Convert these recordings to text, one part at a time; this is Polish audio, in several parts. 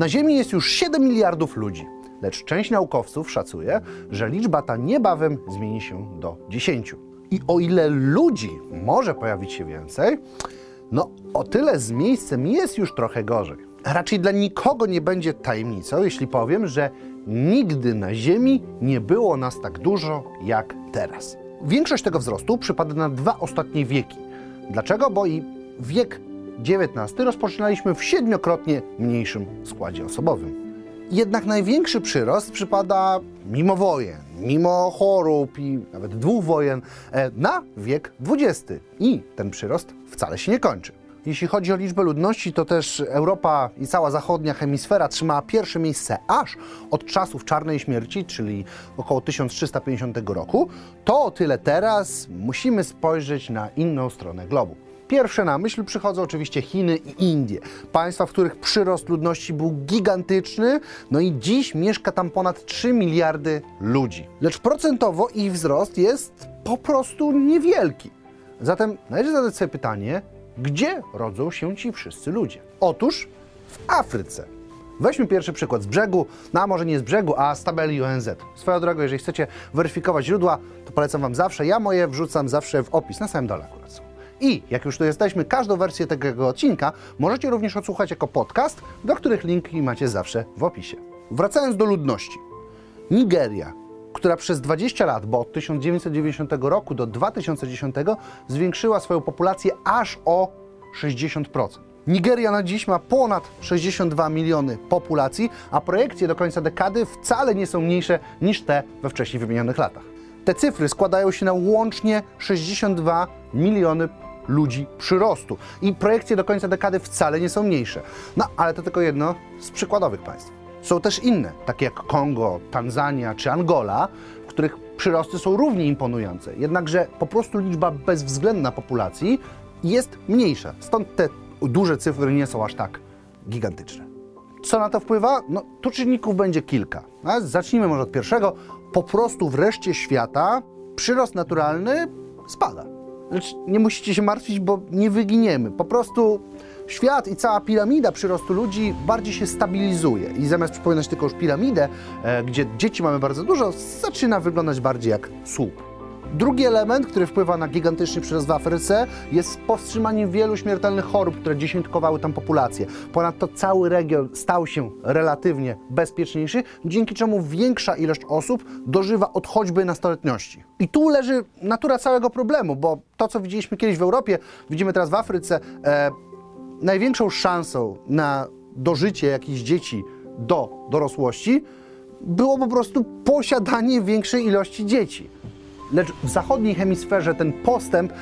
Na Ziemi jest już 7 miliardów ludzi, lecz część naukowców szacuje, że liczba ta niebawem zmieni się do 10. I o ile ludzi może pojawić się więcej, no o tyle z miejscem jest już trochę gorzej. Raczej dla nikogo nie będzie tajemnicą, jeśli powiem, że nigdy na Ziemi nie było nas tak dużo jak teraz. Większość tego wzrostu przypada na dwa ostatnie wieki. Dlaczego? Bo i wiek XIX rozpoczynaliśmy w siedmiokrotnie mniejszym składzie osobowym. Jednak największy przyrost przypada mimo wojen, mimo chorób i nawet dwóch wojen e, na wiek XX. I ten przyrost wcale się nie kończy. Jeśli chodzi o liczbę ludności, to też Europa i cała zachodnia hemisfera trzymała pierwsze miejsce aż od czasów Czarnej Śmierci, czyli około 1350 roku. To o tyle teraz musimy spojrzeć na inną stronę globu. Pierwsze na myśl przychodzą oczywiście Chiny i Indie. Państwa, w których przyrost ludności był gigantyczny, no i dziś mieszka tam ponad 3 miliardy ludzi. Lecz procentowo ich wzrost jest po prostu niewielki. Zatem należy zadać sobie pytanie, gdzie rodzą się ci wszyscy ludzie? Otóż w Afryce. Weźmy pierwszy przykład z brzegu, no a może nie z brzegu, a z tabeli ONZ. Swoją drogą, jeżeli chcecie weryfikować źródła, to polecam Wam zawsze. Ja moje wrzucam zawsze w opis, na samym dole akurat są. I jak już tu jesteśmy, każdą wersję tego odcinka możecie również odsłuchać jako podcast, do których linki macie zawsze w opisie. Wracając do ludności. Nigeria, która przez 20 lat, bo od 1990 roku do 2010 zwiększyła swoją populację aż o 60%. Nigeria na dziś ma ponad 62 miliony populacji, a projekcje do końca dekady wcale nie są mniejsze niż te we wcześniej wymienionych latach. Te cyfry składają się na łącznie 62 miliony ludzi przyrostu i projekcje do końca dekady wcale nie są mniejsze. No ale to tylko jedno z przykładowych państw. Są też inne, takie jak Kongo, Tanzania czy Angola, w których przyrosty są równie imponujące. Jednakże po prostu liczba bezwzględna populacji jest mniejsza. Stąd te duże cyfry nie są aż tak gigantyczne. Co na to wpływa? No, tu czynników będzie kilka. A zacznijmy może od pierwszego. Po prostu w reszcie świata przyrost naturalny spada. Lecz nie musicie się martwić, bo nie wyginiemy. Po prostu świat i cała piramida przyrostu ludzi bardziej się stabilizuje i zamiast przypominać tylko już piramidę, e, gdzie dzieci mamy bardzo dużo, zaczyna wyglądać bardziej jak słup. Drugi element, który wpływa na gigantyczny przyrost w Afryce, jest powstrzymaniem wielu śmiertelnych chorób, które dziesiątkowały tam populację. Ponadto cały region stał się relatywnie bezpieczniejszy, dzięki czemu większa ilość osób dożywa od choćby nastoletności. I tu leży natura całego problemu, bo to, co widzieliśmy kiedyś w Europie, widzimy teraz w Afryce. E, największą szansą na dożycie jakichś dzieci do dorosłości było po prostu posiadanie większej ilości dzieci. Lecz w zachodniej hemisferze ten postęp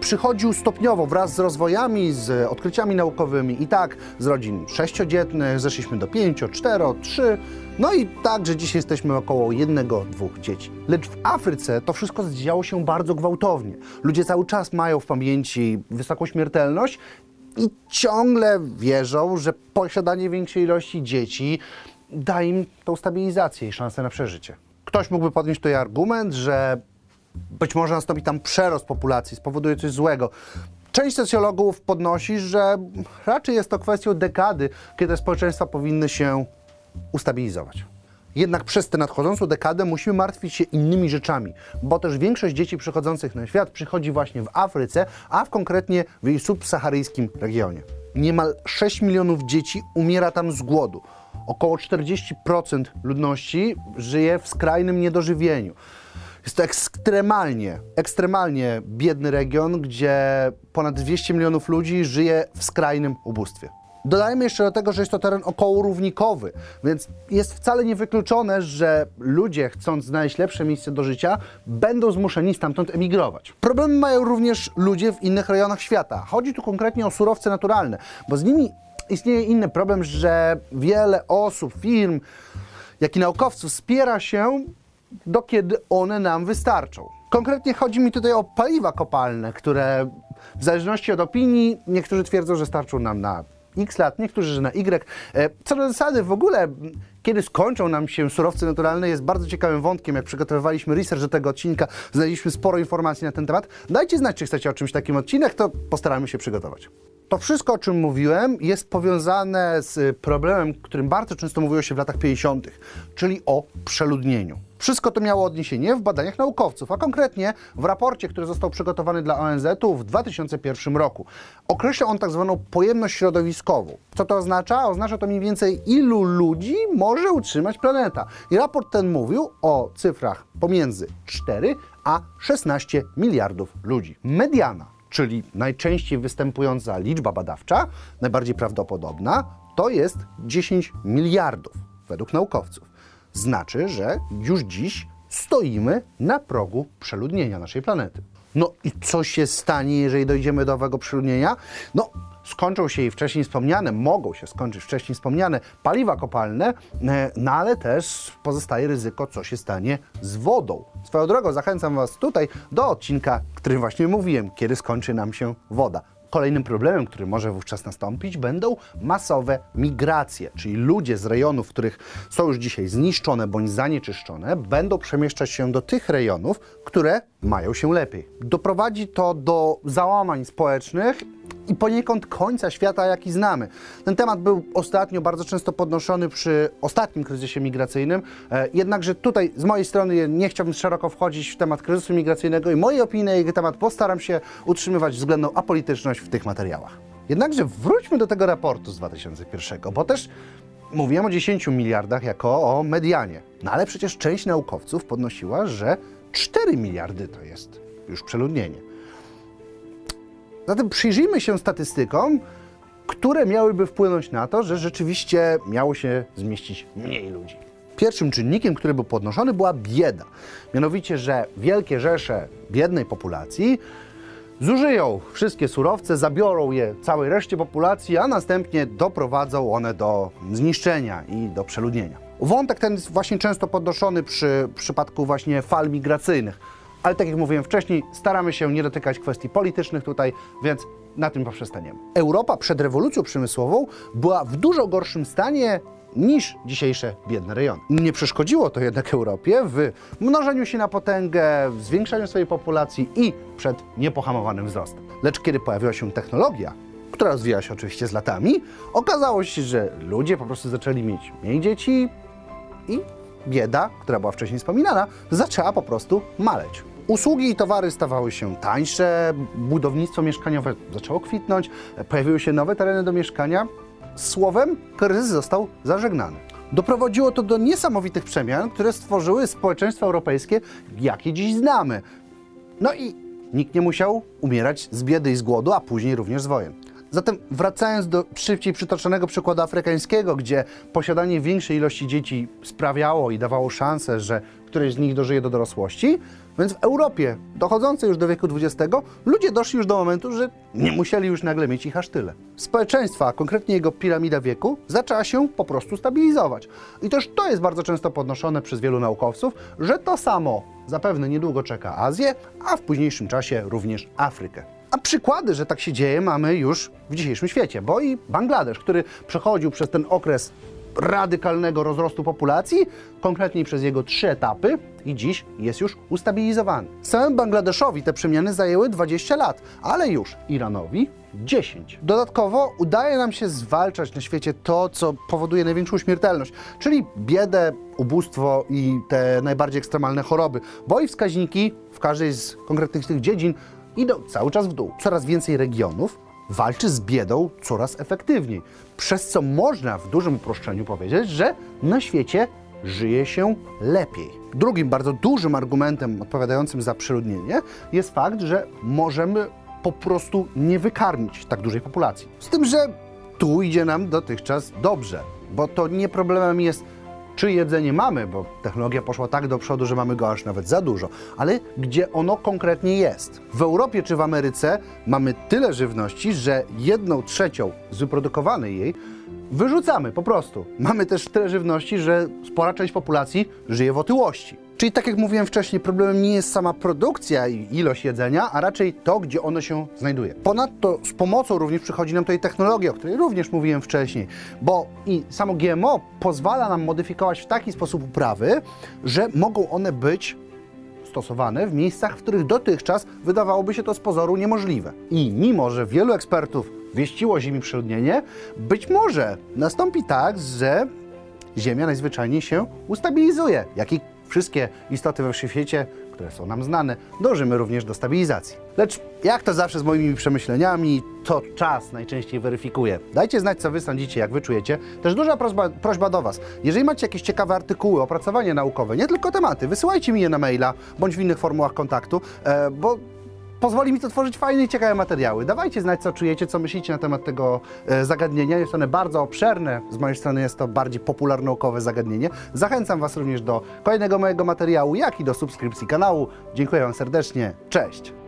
przychodził stopniowo wraz z rozwojami, z odkryciami naukowymi. I tak z rodzin sześciodzietnych zeszliśmy do pięcio, cztero, trzy. No i tak, że dzisiaj jesteśmy około jednego, dwóch dzieci. Lecz w Afryce to wszystko działo się bardzo gwałtownie. Ludzie cały czas mają w pamięci wysoką śmiertelność i ciągle wierzą, że posiadanie większej ilości dzieci da im tą stabilizację i szansę na przeżycie. Ktoś mógłby podnieść tutaj argument, że być może nastąpi tam przerost populacji, spowoduje coś złego. Część socjologów podnosi, że raczej jest to kwestią dekady, kiedy społeczeństwa powinny się ustabilizować. Jednak przez tę nadchodzącą dekadę musimy martwić się innymi rzeczami, bo też większość dzieci przychodzących na świat przychodzi właśnie w Afryce, a w konkretnie w jej subsaharyjskim regionie. Niemal 6 milionów dzieci umiera tam z głodu. Około 40% ludności żyje w skrajnym niedożywieniu. Jest to ekstremalnie, ekstremalnie biedny region, gdzie ponad 200 milionów ludzi żyje w skrajnym ubóstwie. Dodajmy jeszcze do tego, że jest to teren około równikowy, więc jest wcale niewykluczone, że ludzie, chcąc znaleźć lepsze miejsce do życia, będą zmuszeni stamtąd emigrować. Problemy mają również ludzie w innych rejonach świata. Chodzi tu konkretnie o surowce naturalne, bo z nimi istnieje inny problem, że wiele osób, firm, jak i naukowców wspiera się do kiedy one nam wystarczą. Konkretnie chodzi mi tutaj o paliwa kopalne, które w zależności od opinii niektórzy twierdzą, że starczą nam na x lat, niektórzy, że na y. E, co do zasady w ogóle, kiedy skończą nam się surowce naturalne, jest bardzo ciekawym wątkiem. Jak przygotowywaliśmy research do tego odcinka, znaleźliśmy sporo informacji na ten temat. Dajcie znać, czy chcecie o czymś takim odcinek, to postaramy się przygotować. To wszystko, o czym mówiłem, jest powiązane z problemem, którym bardzo często mówiło się w latach 50., czyli o przeludnieniu. Wszystko to miało odniesienie w badaniach naukowców, a konkretnie w raporcie, który został przygotowany dla ONZ-u w 2001 roku. Określa on tak zwaną pojemność środowiskową. Co to oznacza? Oznacza to mniej więcej ilu ludzi może utrzymać planeta. I raport ten mówił o cyfrach pomiędzy 4 a 16 miliardów ludzi. Mediana czyli najczęściej występująca liczba badawcza, najbardziej prawdopodobna, to jest 10 miliardów według naukowców. Znaczy, że już dziś stoimy na progu przeludnienia naszej planety. No i co się stanie, jeżeli dojdziemy do owego przeludnienia? No, skończą się jej wcześniej wspomniane, mogą się skończyć wcześniej wspomniane paliwa kopalne, e, no ale też pozostaje ryzyko, co się stanie z wodą. Swoją drogą zachęcam Was tutaj do odcinka, którym właśnie mówiłem, kiedy skończy nam się woda. Kolejnym problemem, który może wówczas nastąpić, będą masowe migracje, czyli ludzie z rejonów, których są już dzisiaj zniszczone bądź zanieczyszczone, będą przemieszczać się do tych rejonów, które mają się lepiej. Doprowadzi to do załamań społecznych i poniekąd końca świata, jaki znamy. Ten temat był ostatnio bardzo często podnoszony przy ostatnim kryzysie migracyjnym, e, jednakże tutaj z mojej strony nie chciałbym szeroko wchodzić w temat kryzysu migracyjnego i mojej opinii na jego temat postaram się utrzymywać względną apolityczność w tych materiałach. Jednakże wróćmy do tego raportu z 2001, bo też mówiłem o 10 miliardach jako o medianie. No ale przecież część naukowców podnosiła, że 4 miliardy to jest już przeludnienie. Zatem przyjrzyjmy się statystykom, które miałyby wpłynąć na to, że rzeczywiście miało się zmieścić mniej ludzi. Pierwszym czynnikiem, który był podnoszony, była bieda. Mianowicie, że wielkie rzesze biednej populacji zużyją wszystkie surowce, zabiorą je całej reszcie populacji, a następnie doprowadzą one do zniszczenia i do przeludnienia. Wątek ten jest właśnie często podnoszony przy przypadku właśnie fal migracyjnych ale tak jak mówiłem wcześniej, staramy się nie dotykać kwestii politycznych tutaj, więc na tym poprzestaniemy. Europa przed rewolucją przemysłową była w dużo gorszym stanie niż dzisiejsze biedne rejony. Nie przeszkodziło to jednak Europie w mnożeniu się na potęgę, w zwiększaniu swojej populacji i przed niepohamowanym wzrostem. Lecz kiedy pojawiła się technologia, która rozwijała się oczywiście z latami, okazało się, że ludzie po prostu zaczęli mieć mniej dzieci i bieda, która była wcześniej wspominana, zaczęła po prostu maleć. Usługi i towary stawały się tańsze, budownictwo mieszkaniowe zaczęło kwitnąć, pojawiły się nowe tereny do mieszkania. Słowem, kryzys został zażegnany. Doprowadziło to do niesamowitych przemian, które stworzyły społeczeństwo europejskie, jakie dziś znamy. No i nikt nie musiał umierać z biedy i z głodu, a później również z wojen. Zatem wracając do szybciej przytoczonego przykładu afrykańskiego, gdzie posiadanie większej ilości dzieci sprawiało i dawało szansę, że któreś z nich dożyje do dorosłości, więc w Europie, dochodzącej już do wieku XX, ludzie doszli już do momentu, że nie musieli już nagle mieć ich aż tyle. Społeczeństwa, a konkretnie jego piramida wieku, zaczęła się po prostu stabilizować. I też to jest bardzo często podnoszone przez wielu naukowców, że to samo zapewne niedługo czeka Azję, a w późniejszym czasie również Afrykę. A przykłady, że tak się dzieje, mamy już w dzisiejszym świecie, bo i Bangladesz, który przechodził przez ten okres radykalnego rozrostu populacji, konkretniej przez jego trzy etapy i dziś jest już ustabilizowany. Samym Bangladeszowi te przemiany zajęły 20 lat, ale już Iranowi 10. Dodatkowo udaje nam się zwalczać na świecie to, co powoduje największą śmiertelność, czyli biedę, ubóstwo i te najbardziej ekstremalne choroby, bo i wskaźniki w każdej z konkretnych tych dziedzin idą cały czas w dół. Coraz więcej regionów walczy z biedą coraz efektywniej, przez co można w dużym uproszczeniu powiedzieć, że na świecie żyje się lepiej. Drugim bardzo dużym argumentem odpowiadającym za przeludnienie jest fakt, że możemy po prostu nie wykarmić tak dużej populacji. Z tym, że tu idzie nam dotychczas dobrze, bo to nie problemem jest czy jedzenie mamy, bo technologia poszła tak do przodu, że mamy go aż nawet za dużo, ale gdzie ono konkretnie jest. W Europie czy w Ameryce mamy tyle żywności, że jedną trzecią z wyprodukowanej jej wyrzucamy po prostu. Mamy też tyle żywności, że spora część populacji żyje w otyłości. Czyli tak jak mówiłem wcześniej, problemem nie jest sama produkcja i ilość jedzenia, a raczej to, gdzie ono się znajduje. Ponadto z pomocą również przychodzi nam tutaj technologia, o której również mówiłem wcześniej, bo i samo GMO pozwala nam modyfikować w taki sposób uprawy, że mogą one być stosowane w miejscach, w których dotychczas wydawałoby się to z pozoru niemożliwe. I mimo, że wielu ekspertów wieściło Ziemi przeludnienie, być może nastąpi tak, że Ziemia najzwyczajniej się ustabilizuje, jak i wszystkie istoty we wszechświecie, które są nam znane, dążymy również do stabilizacji. Lecz jak to zawsze z moimi przemyśleniami, to czas najczęściej weryfikuje. Dajcie znać, co wy sądzicie, jak wy czujecie. Też duża prośba, prośba do was. Jeżeli macie jakieś ciekawe artykuły, opracowania naukowe, nie tylko tematy, wysyłajcie mi je na maila bądź w innych formułach kontaktu, e, bo pozwoli mi to tworzyć fajne i ciekawe materiały. Dawajcie znać, co czujecie, co myślicie na temat tego e, zagadnienia. Jest one bardzo obszerne. Z mojej strony jest to bardziej popularnaukowe zagadnienie. Zachęcam Was również do kolejnego mojego materiału, jak i do subskrypcji kanału. Dziękuję Wam serdecznie. Cześć!